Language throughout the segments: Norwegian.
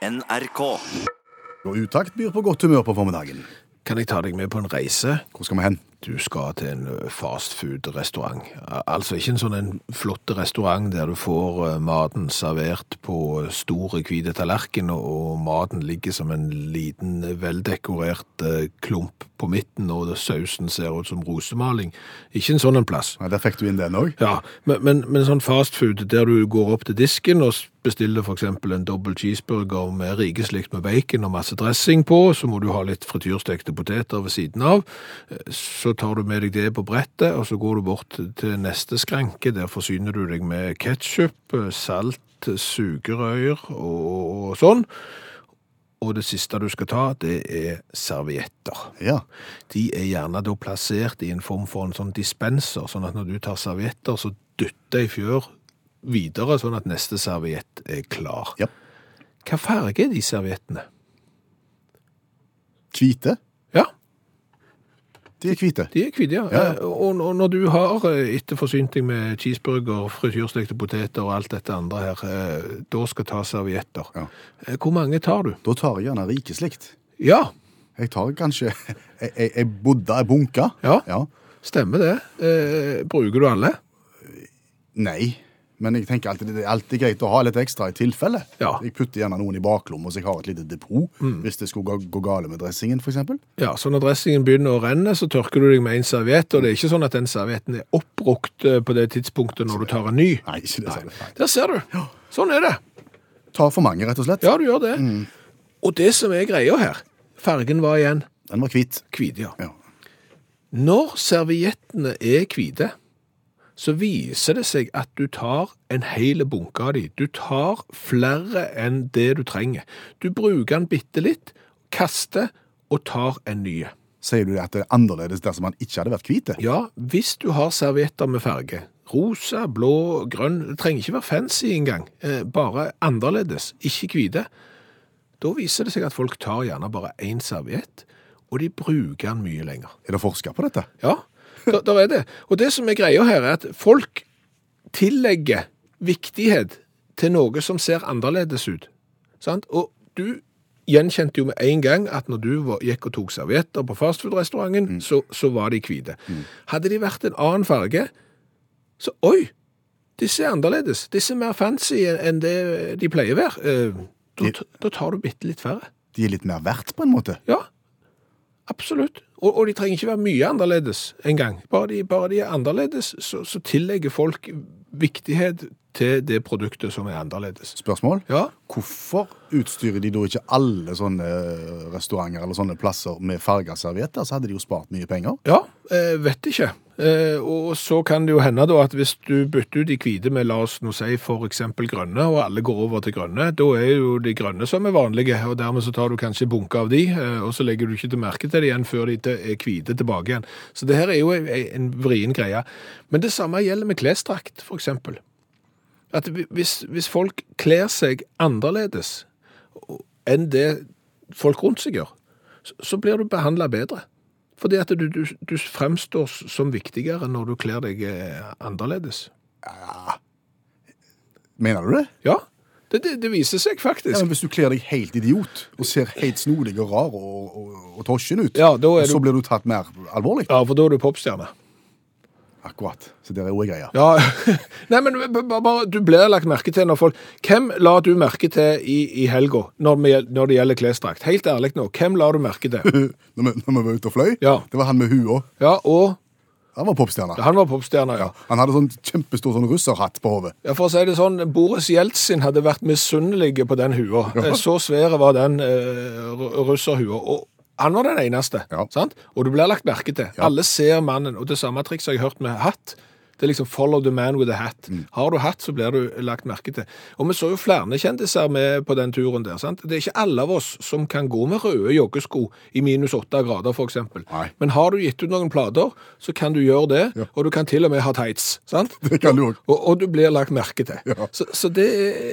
NRK. Og Utakt byr på godt humør på formiddagen. Kan jeg ta deg med på en reise? Hvor skal vi hen? Du skal til en fastfood-restaurant. Altså ikke en sånn en flott restaurant der du får maten servert på store, hvite tallerken, og, maten ligger som en liten, veldekorert klump på midten, og sausen ser ut som rosemaling. Ikke en sånn en plass. Ja, der fikk du inn den òg. Ja, men, men, men sånn fastfood der du går opp til disken og bestiller eksempel en dobbel cheeseburger med rikeslikt med bacon og masse dressing på, så må du ha litt frityrstekte poteter ved siden av. Eh, Så tar du med deg det på brettet, og så går du bort til neste skranke. Der forsyner du deg med ketchup, eh, salt, sugerøyer og, og sånn. Og det siste du skal ta, det er servietter. Ja. De er gjerne da plassert i en form for en sånn dispenser, sånn at når du tar servietter, så dytter ei fjør videre, sånn at neste serviett er klar. Ja. Hva farge er de serviettene? Hvite. Ja, De er hvite. de er hvite, ja. Ja. Eh, Og når du har eh, etterforsynt deg med cheeseburger, frityrstekte poteter og alt dette andre her, eh, da skal ta servietter. Ja. Hvor mange tar du? Da tar jeg gjerne rikeslikt. Ja, Jeg tar kanskje ei- bodde, jeg bodda, ei bunke. Ja. ja. stemmer det. Eh, bruker du alle? Nei. Men jeg tenker alltid, det er alltid greit å ha litt ekstra i tilfelle. Ja. Mm. Jeg putter gjerne noen i baklomma, så jeg har et lite depot hvis det skulle gå, gå gale med dressingen, f.eks. Ja, så når dressingen begynner å renne, så tørker du deg med en serviett, og det er ikke sånn at den servietten er oppbrukt eh, på det tidspunktet når du tar en ny. Nei, ikke det. Nei. Nei. Der ser du. Sånn er det. Tar for mange, rett og slett. Ja, du gjør det. Og det som er greia her, fargen var igjen Den var hvit. hvit, ja. Ja. Når serviettene er hvite, så viser det seg at du tar en hel bunke av de. Du tar flere enn det du trenger. Du bruker den bitte litt, kaster og tar en ny. Sier du at det er annerledes dersom man ikke hadde vært hvit? Ja, hvis du har servietter med farge, rosa, blå, grønn, det trenger ikke være fancy engang, eh, bare annerledes, ikke hvite, da viser det seg at folk tar gjerne bare én serviett, og de bruker den mye lenger. Er det forska på dette? Ja, der, der er det. Og det som er greia her er at folk tillegger viktighet til noe som ser annerledes ut. Sant? Og du gjenkjente jo med en gang at når du var, gikk og tok servietter på fastfood-restauranten, så, så var de hvite. Hadde de vært en annen farge, så oi, disse er annerledes. Disse er mer fancy enn det de pleier å være. Eh, Da, da tar du bitte litt færre. De er litt mer verdt, på en måte. Ja, absolutt. Og, og de trenger ikke være mye annerledes engang. Bare de, bare de er annerledes, så, så tillegger folk viktighet til det produktet som er annerledes. Spørsmål? Ja, Hvorfor utstyrer de da ikke alle sånne restauranter eller sånne plasser med farga servietter? Så hadde de jo spart mye penger. ja eh, vet ikke. Eh, og så kan det jo hende da at hvis du bytter ut de hvite med, la oss nå si, eksempel grønne, og alle går over til grønne, da er jo de grønne som er vanlige, og dermed så tar du kanskje bunke av de, eh, og så legger du ikke til merke til det igjen før de er hvite tilbake igjen. Så det her er jo en, en vrien greie. Men det samme gjelder med klesdrakt, eksempel. At hvis, hvis folk kler seg annerledes enn det folk rundt seg gjør, så blir du behandla bedre. Fordi at du, du, du fremstår som viktigere når du kler deg annerledes. Ja. Mener du det? Ja, det, det, det viser seg faktisk. Ja, men Hvis du kler deg helt idiot og ser helt snodig og rar og, og, og tosjen ut, Ja, så blir du tatt mer alvorlig. ja, for da er du popstjerne. Akkurat. Så det er jo greia. Ja, Nei, men bare, du blir lagt merke til når folk Hvem la du merke til i, i helga når, når det gjelder klesdrakt? Helt ærlig nå, hvem la du merke til? Når vi, når vi var ute og fløy, Ja. det var han med hua. Ja, og Han var popstjerne. Han var popstjerne, ja. Han hadde sånn kjempestor sånn russerhatt på hodet. Ja, For å si det sånn, Boris Jeltsin hadde vært misunnelig på den hua. Ja. Så svære var den eh, russerhua. Og han var den eneste. Ja. sant? Og du blir lagt merke til. Alle ser mannen. Og det samme trikset har jeg hørt med hatt. Det er liksom 'follow the man with a hat'. Har du hatt, så blir du lagt merke til. Og vi så jo flere kjendiser med på den turen der. sant? Det er ikke alle av oss som kan gå med røde joggesko i minus åtte grader, f.eks. Men har du gitt ut noen plater, så kan du gjøre det. Ja. Og du kan til og med ha tights. sant? Det kan du òg. Og, og du blir lagt merke til. Ja. Så, så det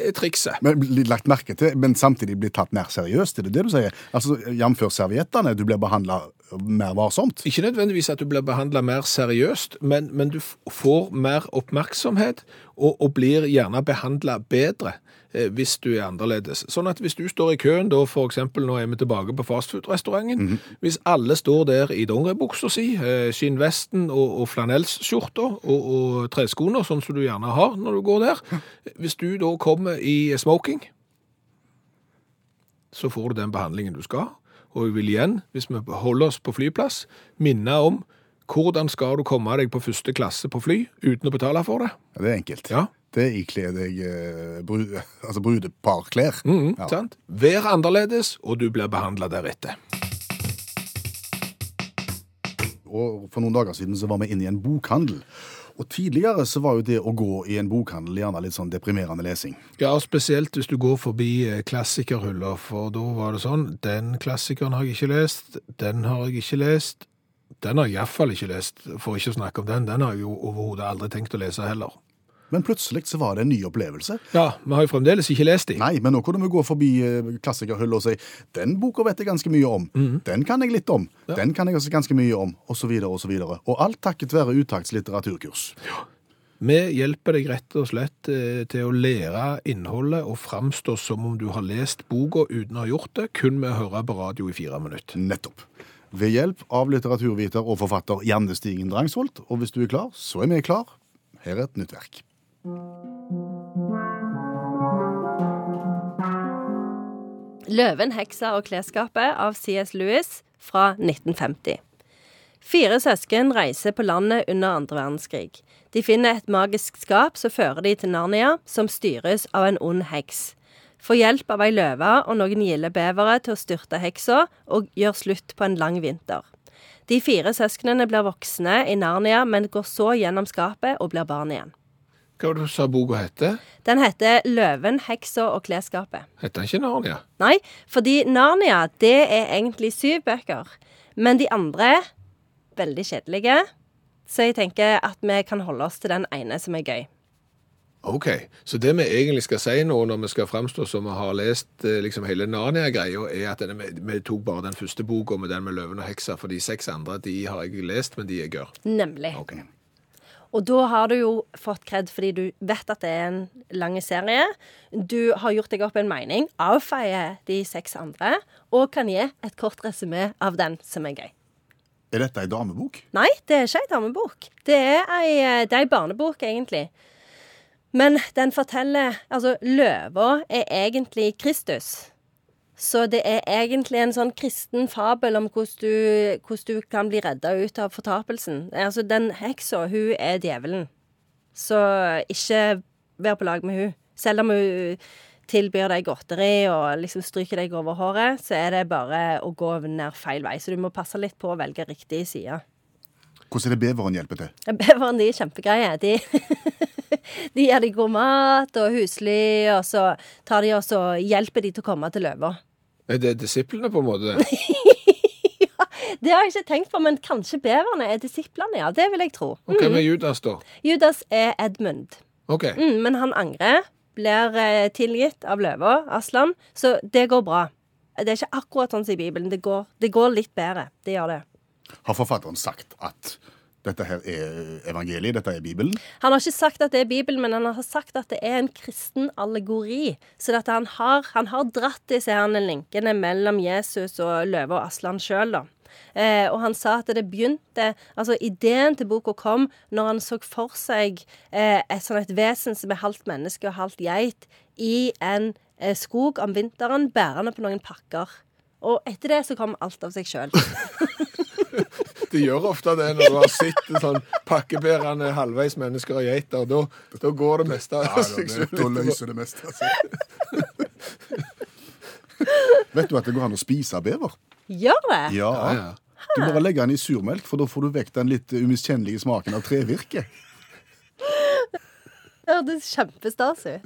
er trikset. Men blir lagt merke til, men samtidig blir tatt mer seriøst. Er det det du sier? Altså, Jf. serviettene, du blir behandla mer varsomt. Ikke nødvendigvis at du blir behandla mer seriøst, men, men du får mer oppmerksomhet og, og blir gjerne behandla bedre. eh, hvis du er annerledes. Sånn at hvis du står i køen, da eksempel, nå er vi tilbake på fastfood-restauranten, hvis alle står der i dongeribuksa si, eh, skinnvesten og, og flanellskjorta og, og treskoene, sånn som du gjerne har når du går der, hvis du da kommer i smoking, så får du den behandlingen du skal. Og jeg vil igjen, hvis vi holder oss på flyplass, minne om hvordan skal du komme deg på første klasse på fly uten å betale for det? Ja, det er enkelt. Ja. Det ikler ikle deg eh, bru, altså brudeparklær. Mhm, Ja. sant? Vær annerledes, og du blir behandla deretter. Og for noen dager siden så var vi inne i en bokhandel. Og tidligere så var jo det å gå i en bokhandel gjerne litt sånn deprimerende lesing. Ja, spesielt hvis du går forbi klassikerhuller, for da var det sånn Den klassikeren har jeg ikke lest, den har jeg ikke lest, den har jeg iallfall ikke lest, for ikke å snakke om den. Den har jeg jo overhodet aldri tenkt å lese heller. Men plutselig så var det en ny opplevelse. Ja, vi har jo fremdeles ikke lest dem. Nei, men nå kunne vi gå forbi klassikerhullet og si den boka vet jeg ganske mye om. Den kan jeg litt om. Den kan jeg også ganske mye om. Så videre og. Og alt takket være Utakts litteraturkurs. Vi hjelper deg rett og slett eh, til å lære innholdet og framstå som om du har lest boka uten å ha gjort det, kun med å høre på radio i fire minutter. Nettopp. Ved hjelp av litteraturviter og forfatter Janne Stigen Drangsvold. Og hvis du er klar, så er vi klar. Her er et nytt verk. Løven, heksa og klesskapet av C.S. Lewis fra 1950. Fire søsken reiser på landet under andre verdenskrig. De finner et magisk skap som fører de til Narnia, som styres av en ond heks. Får hjelp av ei løve og noen gilde bevere til å styrte heksa og gjør slutt på en lang vinter. De fire søsknene blir voksne i Narnia, men går så gjennom skapet og blir barn igjen. Hva var det du sa boka hette? Den heter Løven, heksa og klesskapet. Heter den ikke Narnia? Nei, fordi Narnia, det er egentlig syv bøker. Men de andre veldig kjedelige. Så jeg tenker at vi kan holde oss til den ene som er gøy. Ok, så det vi egentlig skal si nå når vi skal fremstå som vi har lest eh, liksom hele Narnia-greia, er at denne, vi, tok bare den første boka med den med løven og heksa, for de seks andre de har jeg lest, men de er gørr. Nemlig. Ok. Og da har du jo fått kred fordi du vet at det er en lang serie. Du har gjort deg opp en mening, avfeier de seks andre, og kan gi et kort resymé av den som er gøy. Er dette ei damebok? Nei, det er ikke ei damebok. Det er ei, det er ei barnebok, egentlig. Men den forteller Altså, løva er egentlig Kristus. Så det er egentlig en sånn kristen fabel om hvordan du, hvordan du kan bli redda ut av fortapelsen. Altså, den heksa, hun er djevelen. Så ikke vær på lag med hun. Selv om hun tilbyr deg godteri og liksom stryker deg over håret, så er det bare å gå ned feil vei. Så du må passe litt på å velge riktig side. Hvordan er det beveren hjelper til? Beveren de er kjempegreie. De, de gir deg god mat og husly, og så tar de også hjelper de til å komme til løva. Er det disiplene, på en måte? Det har jeg ikke tenkt på, men kanskje beverne er disiplene, ja. Det vil jeg tro. Mm. hvem er Judas, da? Judas er Edmund, Ok, mm, men han angrer. Blir eh, tilgitt av løva, Aslan, så det går bra. Det er ikke akkurat sånn som i Bibelen. Det går, det går litt bedre. Det gjør det. Har forfatteren sagt at dette her er evangeliet, dette er Bibelen? Han har ikke sagt at det er Bibelen, men han har sagt at det er en kristen allegori. Så han, har, han har dratt disse her linkene mellom Jesus og løve og Aslan sjøl, da. Eh, og han sa at det begynte Altså, ideen til boka kom når han så for seg eh, et sånn et vesen som er halvt menneske og halvt geit, i en eh, skog om vinteren, bærende på noen pakker. Og etter det så kom alt av seg sjøl. Det gjør ofte det når du har sett sånn pakkebærende halvveis mennesker og geiter. Da, da går det meste av seg selv. Da løser det meste. Altså. Vet du at det går an å spise bever? Gjør det? Ja. Ja, ja. Du bare legger den i surmelk, for da får du vekk den litt umiskjennelige smaken av trevirke. Det hørtes kjempestas ut.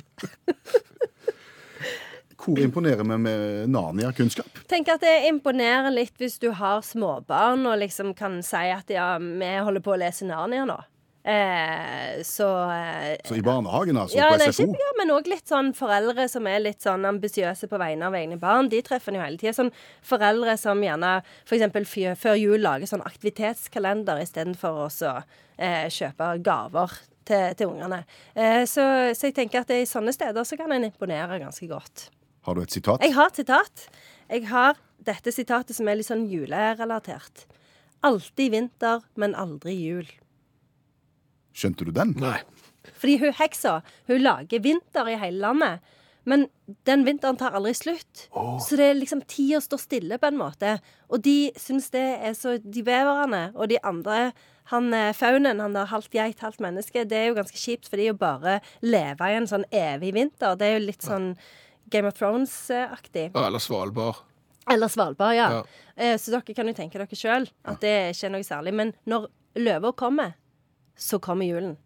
Hvor imponerer vi med Narnia-kunnskap? Tenk at det imponerer litt hvis du har småbarn og liksom kan si at ja, vi holder på å lese Narnia nå. Eh, så eh, Så i barnehagen, altså, ja, på SFO? ikke, ja, men òg litt sånn foreldre som er litt sånn ambisiøse på vegne av egne barn. De treffer en jo hele tida. Sånn foreldre som gjerne f.eks. før jul lager sånn aktivitetskalender istedenfor å eh, kjøpe gaver til, til ungene. Eh, så, så jeg tenker at det, i sånne steder så kan en imponere ganske godt. Har du et sitat? Jeg har et sitat. Jeg har dette sitatet som er litt sånn julerelatert. Alltid vinter, men aldri jul. Skjønte du den? Nei. Fordi hun heksa hun lager vinter i hele landet. Men den vinteren tar aldri slutt. Så det er liksom tida står stille, på en måte. Og de syns det er så De beverne og de andre han eh, faunen, han der halvt geit, halvt menneske, det er jo ganske kjipt for de å bare leve i en sånn evig vinter. Det er jo litt sånn Game of Thrones-aktig. Eller Svalbard. Eller Svalbard, ja. Ja. Eh, Så dere kan jo tenke dere sjøl at det er ikke noe særlig. Men når løva kommer, så kommer julen.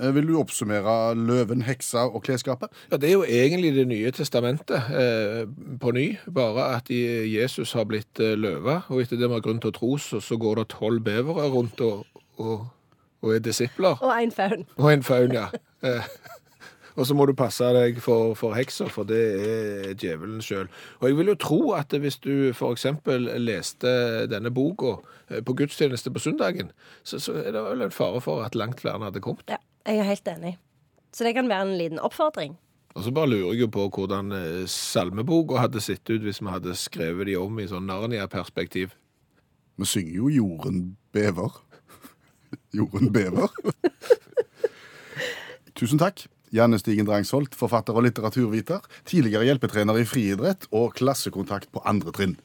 Eh, Vil du oppsummere løven, heksa og klesskapet? Ja, Det er jo egentlig Det nye testamentet eh, på ny, bare at Jesus har blitt eh, løve. Og etter det vi har grunn til å tro, så, så går det tolv bevere rundt og, og, og er disipler. Og en faun. Og en faun, ja. Og så må du passe deg for, for hekser, for det er djevelen sjøl. Og jeg vil jo tro at hvis du f.eks. leste denne boka eh, på gudstjeneste på søndagen, så, så er det vel en fare for at langt flere hadde kommet. Ja, jeg er helt enig. Så det kan være en liten oppfordring. Og så bare lurer jeg jo på hvordan eh, salmeboka hadde sett ut hvis vi hadde skrevet de om i sånn Narnia-perspektiv. Vi synger jo 'Jorden bever'. Jorden bever. Tusen takk. Janne Stigen Drangsholt, forfatter og litteraturviter, tidligere hjelpetrener i friidrett og klassekontakt på andre trinn.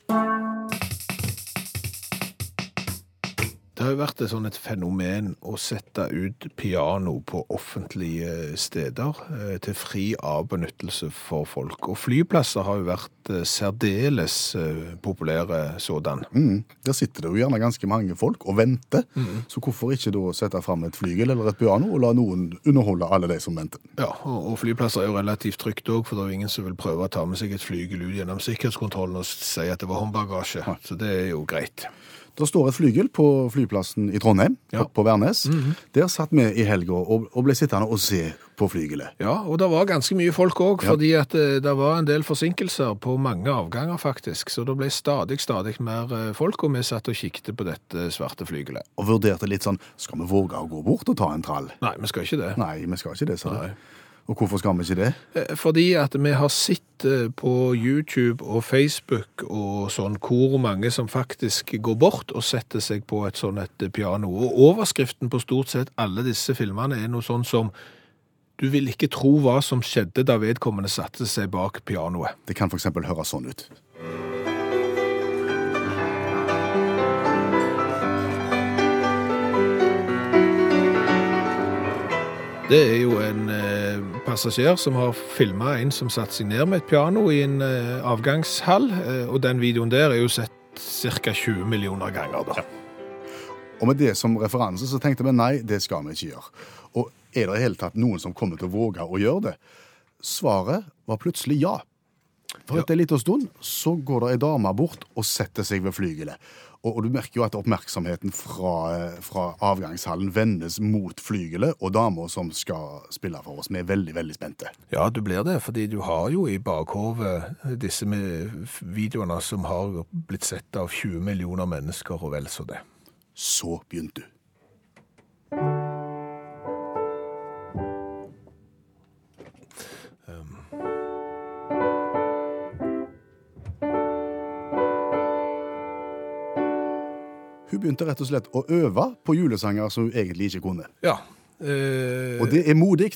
Har jo vært et sånn et fenomen å sette ut piano på offentlige steder eh, til fri avbenyttelse for folk. Og flyplasser har jo vært eh, særdeles eh, populære sådan. Mm. Der sitter det jo gjerne ganske mange folk og venter, så hvorfor ikke da sette fram et flygel eller et piano og la noen underholde alle de som venter? Ja, og flyplasser er jo relativt trygt òg, for det er jo ingen som vil prøve å ta med seg et flygel ut gjennom sikkerhetskontrollen og si at det var håndbagasje. Så det er jo greit. Det står et flygel på flyplassen i Trondheim, Ja. på Værnes. Der satt vi i helga og, og ble sittende og se på flygelet. Ja, og det var ganske mye folk òg, fordi at eh, det var en del forsinkelser på mange avganger, faktisk. Så det ble stadig, stadig mer eh, folk, og vi satt og kikket på dette svarte flygelet. Og vurderte litt sånn Skal vi våge å gå bort og ta en trall? Nei, vi skal ikke det. Nei, vi skal ikke det, sa Nei. Og hvorfor skal vi ikke det? Eh, Fordi at vi har sett eh, på YouTube og Facebook og sånn hvor mange som faktisk går bort og setter seg på et sånn et piano. Og overskriften på stort sett alle disse filmene er noe sånn som du vil ikke tro hva som skjedde da vedkommende satte seg bak pianoet. Det kan f.eks. høres sånn ut. Det er jo en eh, passasjer som har filma en som satte seg ned med et piano i en eh, avgangshall, eh, og den videoen der er jo sett ca. 20 millioner ganger. da. Og med det som referanse så tenkte vi nei, det skal vi ikke gjøre. Og er det i hele tatt noen som kommer til å våge å gjøre det? Svaret var plutselig ja. For etter en liten stund så går det ei dame bort og setter seg ved flygelet. Og, og du merker jo at oppmerksomheten fra, fra avgangshallen vendes mot flygelet og dama som skal spille for oss. Vi er veldig, veldig spente. Ja, du blir det, fordi du har jo i bakhovet disse med videoene som har blitt sett av 20 millioner mennesker og vel så det. Så begynte du. Hun begynte rett og slett å øve på julesanger som hun egentlig ikke kunne. Ja. Eh, Og det er modig.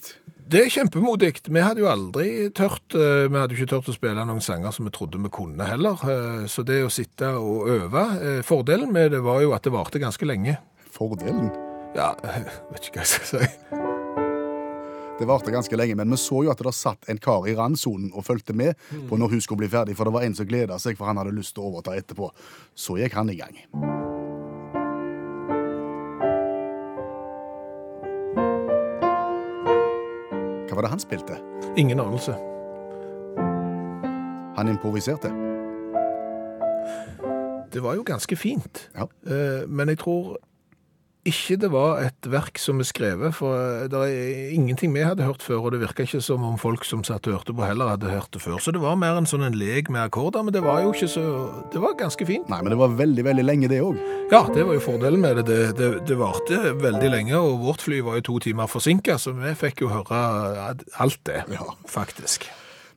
det er kjempemodig. Vi hadde jo aldri tørt eh, Vi hadde jo ikke tørt å spille noen sanger som vi trodde vi kunne heller. Eh, så det å sitte og øve eh, Fordelen med det var jo at det varte ganske lenge. Fordelen. Ja, jeg vet ikke hva jeg skal si. Det varte ganske lenge, men vi så jo at det satt en kar i randsonen og fulgte med på når hun skulle bli ferdig, for det var en som gleda seg, for han hadde lyst til å overta etterpå. Så gikk han i gang. Var det han spilte? Ingen anelse. Han improviserte. Det var jo ganske fint. Ja. Eh, Men jeg tror ikke det var et verk som er skrevet, for eh, det er ingenting vi hadde hørt før, og det virka ikke som om folk som satt og hørte på heller hadde hørt det før. Så det var mer en sånn en lek med akkorder, men det var jo ikke så Det var ganske fint. Nei, men det var veldig, veldig lenge, det òg. Ja, det var jo fordelen med det. Det, det, det varte veldig lenge, og vårt fly var jo to timer forsinka, så vi fikk jo høre alt det, Ja. faktisk.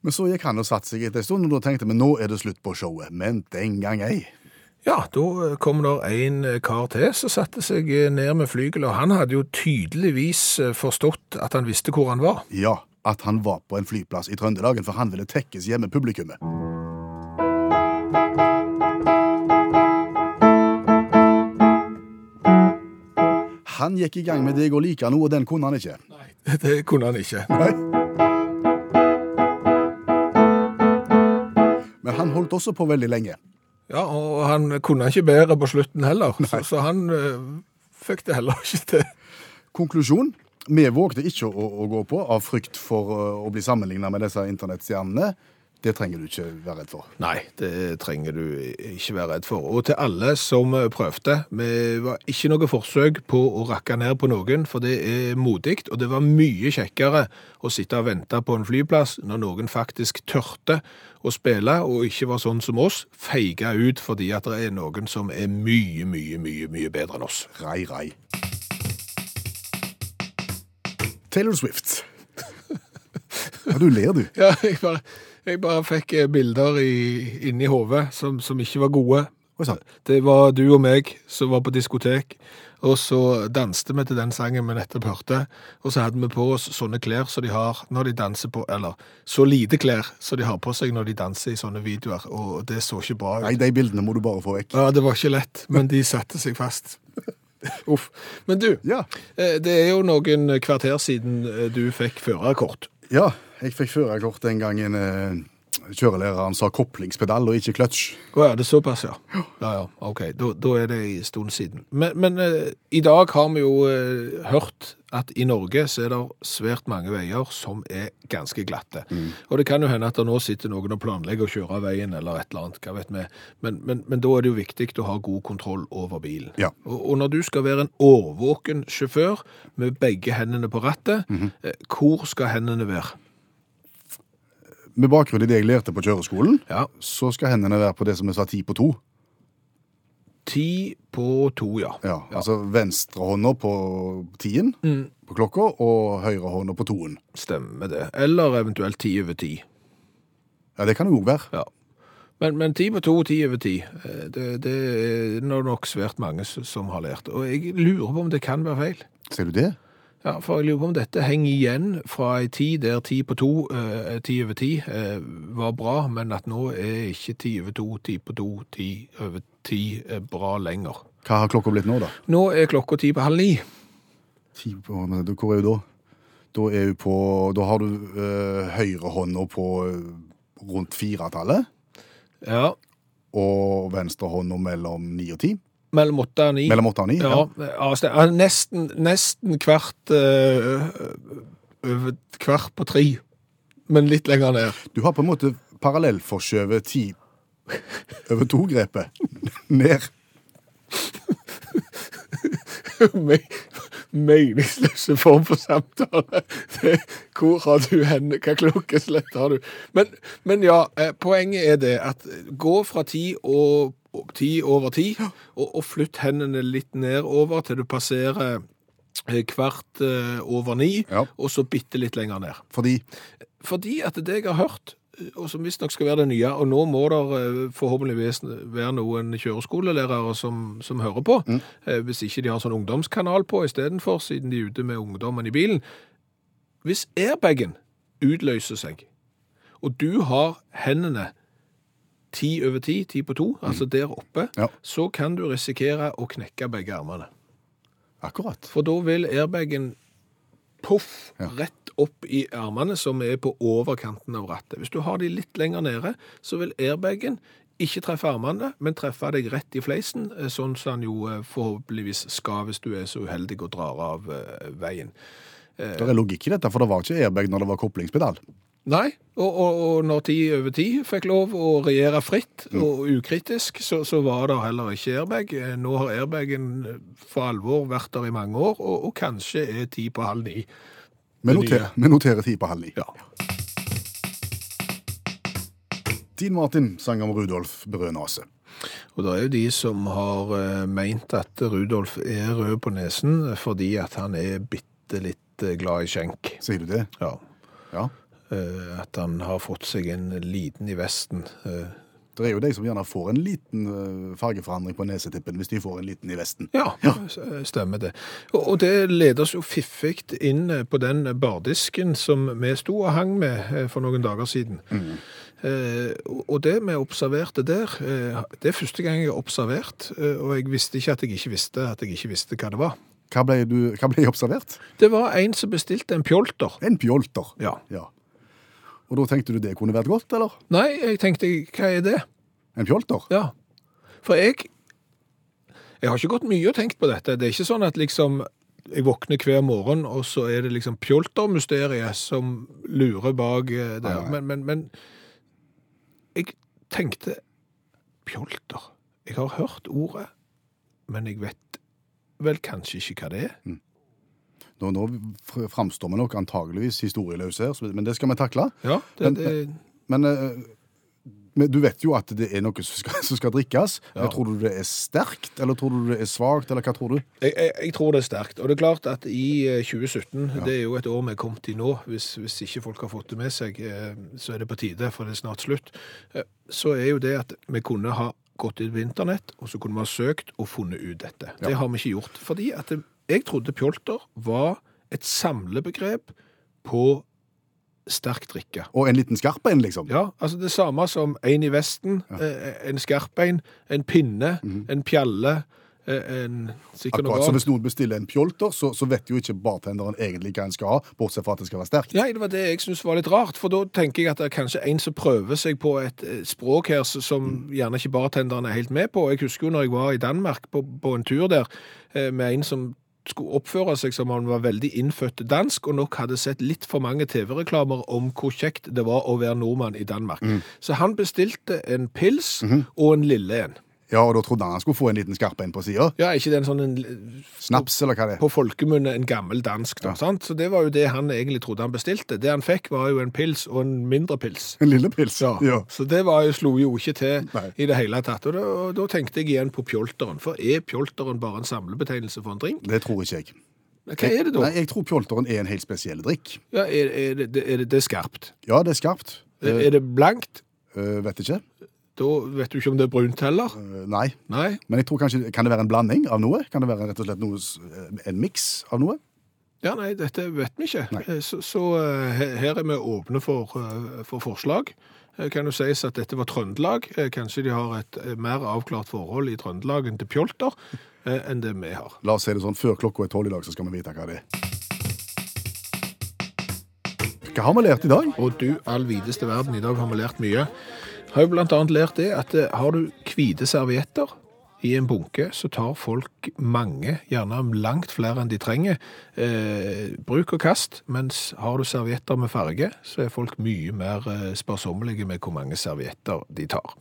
Men så gikk han og satte seg etter en stund, og da tenkte vi nå er det slutt på showet. Men den gang ei. Ja, da kom det en kar til som satte seg ned med flygel, og han hadde jo tydeligvis eh, forstått at han visste hvor han var. Ja, at han var på en flyplass i Trøndelagen, for han ville tekkes hjemme publikummet. Han gikk i gang med deg og like noe, og den kunne han ikke. Nei, det kunne han ikke. Nei. Men han holdt også på veldig lenge. Ja, og han kunne ikke bedre på slutten heller, så, så han eh, fikk det heller ikke til. Konklusjon. Vi vågte ikke å, å gå på av frykt for uh, å bli sammenligna med disse internettstjernene. Det trenger du ikke være redd for. Nei, det trenger du ikke være redd for. Og til alle som prøvde, vi var ikke noe forsøk på å rakke ned på noen, for det er modig, og det var mye kjekkere å sitte og vente på en flyplass når noen faktisk tørte å spille, og ikke var sånn som oss, feiga ut fordi at det er noen som er mye, mye, mye, mye bedre enn oss. Rei, rei. Taylor Swift. Ja, du ler, du. Ja, jeg bare, jeg bare fikk eh, bilder i, inni hodet som, som ikke var gode. Det var du og meg som var på diskotek, og så danste vi til den sangen vi nettopp hørte, og så hadde vi på oss sånne klær som de har når de danser på, eller så lite klær som de har på seg når de danser i sånne videoer, og det så ikke bra ut. Nei, de bildene må du bare få vekk. Ja, det var ikke lett, men de satte seg fast. Uff. Men du, Ja. eh, det er jo noen kvarter siden eh, du fikk førerkort. Ja, jeg fikk førerkort den gangen eh, kjørelæreren sa koplingspedal og ikke kløtsj. Å ja, det er såpass, ja. Ja, ja, ok. Da, da er det en stund siden. Men, men eh, i dag har vi jo eh, hørt at i Norge så er det svært mange veier som er ganske glatte. Og det kan jo hende at det nå sitter noen og planlegger å kjøre veien eller et eller annet, hva vet vi. Men, men, men da er det jo viktig å ha god kontroll over bilen. Ja. Og, og når du skal være en årvåken sjåfør med begge hendene på rattet, eh, hvor skal hendene være? Med bakgrunn i det jeg lærte på kjøreskolen, Ja, så skal hendene være på det som jeg sa ti på to. ti på to, ja. Ja, altså venstrehånda på tien på klokka, og høyrehånda på toen. Stemmer det. Eller eventuelt ti over ti. Ja, det kan det òg være. Ja. Men, men ti på to, ti over ti, eh, det, det er nå nok svært mange s- som har lært. Og jeg lurer på om det kan være feil. Ser du det? Ja, for jeg lurer på om dette henger igjen fra ei tid der ti på to, eh, ti over ti, eh, var bra, men at nå er ikke ti over to, ti på to, ti over ti eh, bra lenger. Hva har klokka blitt nå, da? Nå er klokka ti på halv ni. Ti på, Hvor er hun da? Da er hun på Da har du uh, høyrehånda på rundt firetallet, Ja, og venstrehånda mellom ni og ti. Mellom åtte og ni. Mellom åtte og ni. Ja, ja, altså nesten, nesten hvert eh, Hvert på tre, men litt lenger ned. Du har på en måte parallellforskjøvet ti over to-grepet ned. Meningsløse form for samtale. Det, hvor har du henne? Hva klokkeslett har du? Men, men ja, eh, poenget er det at gå fra ti og ti over ti, og, og flytt hendene litt nedover til du passerer eh, kvart eh, over ni, Ja. og så bitte litt lenger ned. Fordi Fordi at det jeg har hørt, og som visstnok skal være det nye, og nå må det eh, forhåpentligvis være noen kjøreskolelærere som, som hører på, mm. hvis ikke de har sånn ungdomskanal på istedenfor, siden de er ute med ungdommen i bilen. Hvis airbagen utløser seg, og du har hendene ti over ti, ti på to, altså der oppe, Ja. så kan du risikere å knekke begge armene. Akkurat. For da vil airbagen poff Ja. rett opp i armene som er på overkanten av rattet. Hvis du har de litt lenger nede, så vil airbagen ikke treffe armene, men treffe deg rett i fleisen, eh, sånn som han jo eh, forhåpentligvis skal hvis du er så uheldig og drar av eh, veien. Det er logikk i dette, for det var ikke airbag når det var koplingspedal. Nei, og, og, og når tid over tid fikk lov å regjere fritt og ukritisk, så, så var det heller ikke airbag. Eh, Nå har airbagen eh, for alvor vært der i mange år, og, og kanskje er ti på halv ni. Vi noterer, noterer tid på halv ni. Ja. Dean Martin sang om Rudolf Brødnase. Og det er jo de som har eh, meint at Rudolf er rød på nesen fordi at han er bitte litt glad i skjenk. Sier du det? Ja. Ja. Eh, At han har fått seg en liten i vesten. Eh, Det er jo de som gjerne får en liten eh, fargeforandring på nesetippen hvis de får en liten i vesten. Ja, ja. stemmer det. Og, det leder oss jo fiffig inn på den bardisken som vi sto og hang med for noen dager siden. Mm. og- det vi observerte der, det er første gang jeg har observert, og jeg visste ikke at jeg ikke visste at jeg ikke visste hva det var. Hva ble, du, hva ble observert? Det var en som bestilte en pjolter. En pjolter. Ja. ja. Og da tenkte du det kunne vært godt, eller? Nei, jeg tenkte, hva er det? En pjolter? Ja. For jeg Jeg har ikke gått mye og tenkt på dette. Det er ikke sånn at liksom jeg våkner hver morgen, og så er det liksom pjoltermysteriet som lurer bak eh, der. Nei, nei. Men, men, men jeg tenkte pjolter. Jeg har hørt ordet, men jeg vet vel kanskje ikke hva det er. Nå, nå framstår vi nok antageligvis historieløse her, men det skal vi takle. Ja, det, Men- det, Men, eh, men du vet jo at det er noe som skal, som skal drikkes. Ja. Tror du det er sterkt, eller tror du det er svagt, eller hva tror du? Jeg, jeg, jeg tror det er sterkt. Og det er klart at i eh, 2017, det er jo et år vi er kommet til nå, hvis, hvis ikke folk har fått det med seg, eh, så er det på tide, for det er snart slutt. Så er jo det at vi kunne ha gått inn på internett, og så kunne vi ha søkt og funnet ut dette. Det har vi ikke gjort. Fordi at det, jeg trodde pjolter var et samlebegrep på sterk drikke. Og en liten skarpein, liksom. Ja, altså det samme som en i vesten, ja. en skarpein, en pinne, Mhm. en pjalle, eh, en Akkurat så hvis noen bestiller en pjolter, så, så vet jo ikke bartenderen egentlig hva en skal ha, bortsett fra at det skal være sterkt. Nei, det var det jeg syntes var litt rart, for da tenker jeg at det er kanskje en som prøver seg på et eh, språk her som gjerne ikke bartenderen er helt med på. Jeg husker jo når jeg var i Danmark på, på en tur der eh, med en som skulle oppføre seg som han var veldig innfødt dansk, og nok hadde sett litt for mange TV-reklamer om hvor kjekt det var å være nordmann i Danmark. Så han bestilte en pils og en lille en. Ja, og da trodde han han skulle få en liten skarp en på sida. Ja, ikke den sånn en Snaps, eller hva det er. på folkemunne en gammel dansk, da, sant? Så det var jo det han egentlig trodde han bestilte. Det han fikk var jo en pils og en mindre pils. En lille pils. Ja. Ja. Så det var jo, slo jo ikke til Nei. i det hele tatt. Og da, og da tenkte jeg igjen på pjolteren. For er pjolteren bare en samlebetegnelse for en drink? Det tror ikke jeg. Hva er det da? Nei, Jeg tror pjolteren er en helt spesiell drikk. Ja, er, er, det, er det, det er skarpt? Ja, det er skarpt. Er, er det blankt? Uh, vet ikke. Da vet du ikke om det er brunt heller? Eh, nei. Nei? Men jeg tror kanskje, kan det være en blanding av noe? Kan det være rett og slett noe, s- eh, en miks av noe? Ja, nei, dette vet vi ikke. Nei. Eh, Så, så eh, he- her er vi åpne for, eh, for forslag. Eh, Kan jo sies at dette var Trøndelag. Eh, Kanskje de har et eh, mer avklart forhold i Trøndelag enn til Pjolter eh, enn det vi har. La oss si det sånn, før klokka er tolv i dag, så skal vi vite hva det er. Hva har vi lært i dag? Og du, all videste verden, i dag har vi lært mye. Har jo annet lært det at eh, har du hvite servietter i en bunke, så tar folk mange, gjerne langt flere enn de trenger, eh, bruk og kast, mens har du servietter med farge, så er folk mye mer eh, sparsommelige med hvor mange servietter de tar.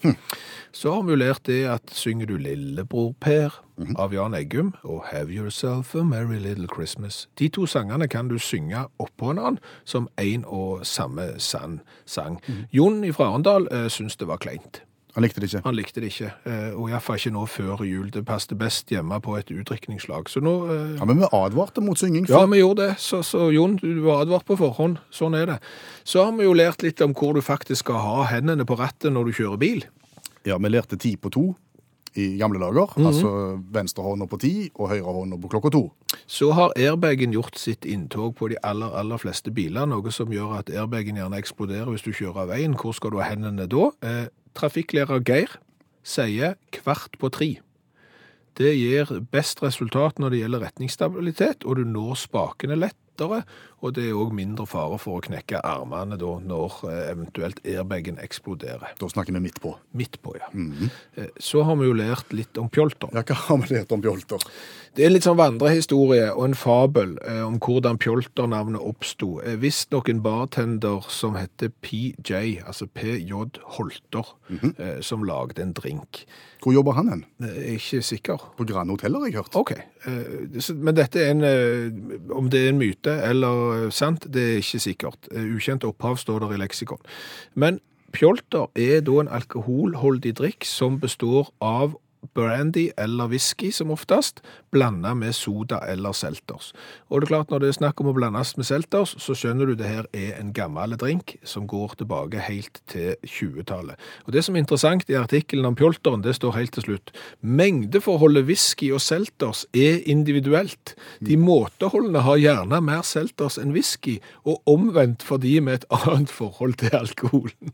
Så har vi lært det at synger du Lillebror Per av Jan Eggum og Have Yourself a Merry Little Christmas. De to sangene kan du synge oppå hverandre som en og samme sang. Jon fra Arendal eh, syns det var kleint. Han likte det ikke. Han likte det ikke, eh, og iallfall ikke nå før jul. Det passet best hjemme på et utdrikningslag. Så nå eh, Ja, Men vi advarte mot synging ja, vi gjorde det. Så, så Jon, du var advart på forhånd. Sånn er det. Så har vi jo lært litt om hvor du faktisk skal ha hendene på rattet når du kjører bil. Ja, vi lærte ti på to i gamle dager. Altså venstre hånda på ti og høyre hånda på klokka to. Så har airbagen gjort sitt inntog på de aller, aller fleste biler, noe som gjør at airbagen gjerne eksploderer hvis du kjører av veien. Hvor skal du ha hendene da? Eh, trafikklærer Geir sier kvart på tre. Det gir best resultat når det gjelder retningsstabilitet, og du når spakene lett lettere, og det er òg mindre fare for å knekke armene da når eh, eventuelt airbagen eksploderer. Da snakker vi midt på. Midt på, ja. Eh, Så har vi jo lært litt om pjolter. Ja, hva har vi lært om pjolter? Det er litt sånn vandrehistorie og en fabel eh, om hvordan pjolternavnet oppsto. Visstnok en bartender som heter PJ, altså PJ Holter, eh, som lagde en drink. Hvor jobber han hen? Jeg er ikke sikker. På Grand Hotell, har jeg hørt. OK. Eh, Men dette er en eh, Om det er en myte eller eh, sant, det er ikke sikkert. Ukjent opphav står der i leksikon. Men pjolter er da en alkoholholdig drikk som består av brandy eller whisky som oftest, blanda med soda eller selters. Og det er klart, når det er snakk om å blandes med selters, så skjønner du det her er en gammel drink som går tilbake helt til 20-tallet. Og det som er interessant i artikkelen om pjolteren, det står helt til slutt. Mengdeforholdet whisky og selters er individuelt. De måteholdene har gjerne mer selters enn whisky, og omvendt for de med et annet forhold til alkoholen.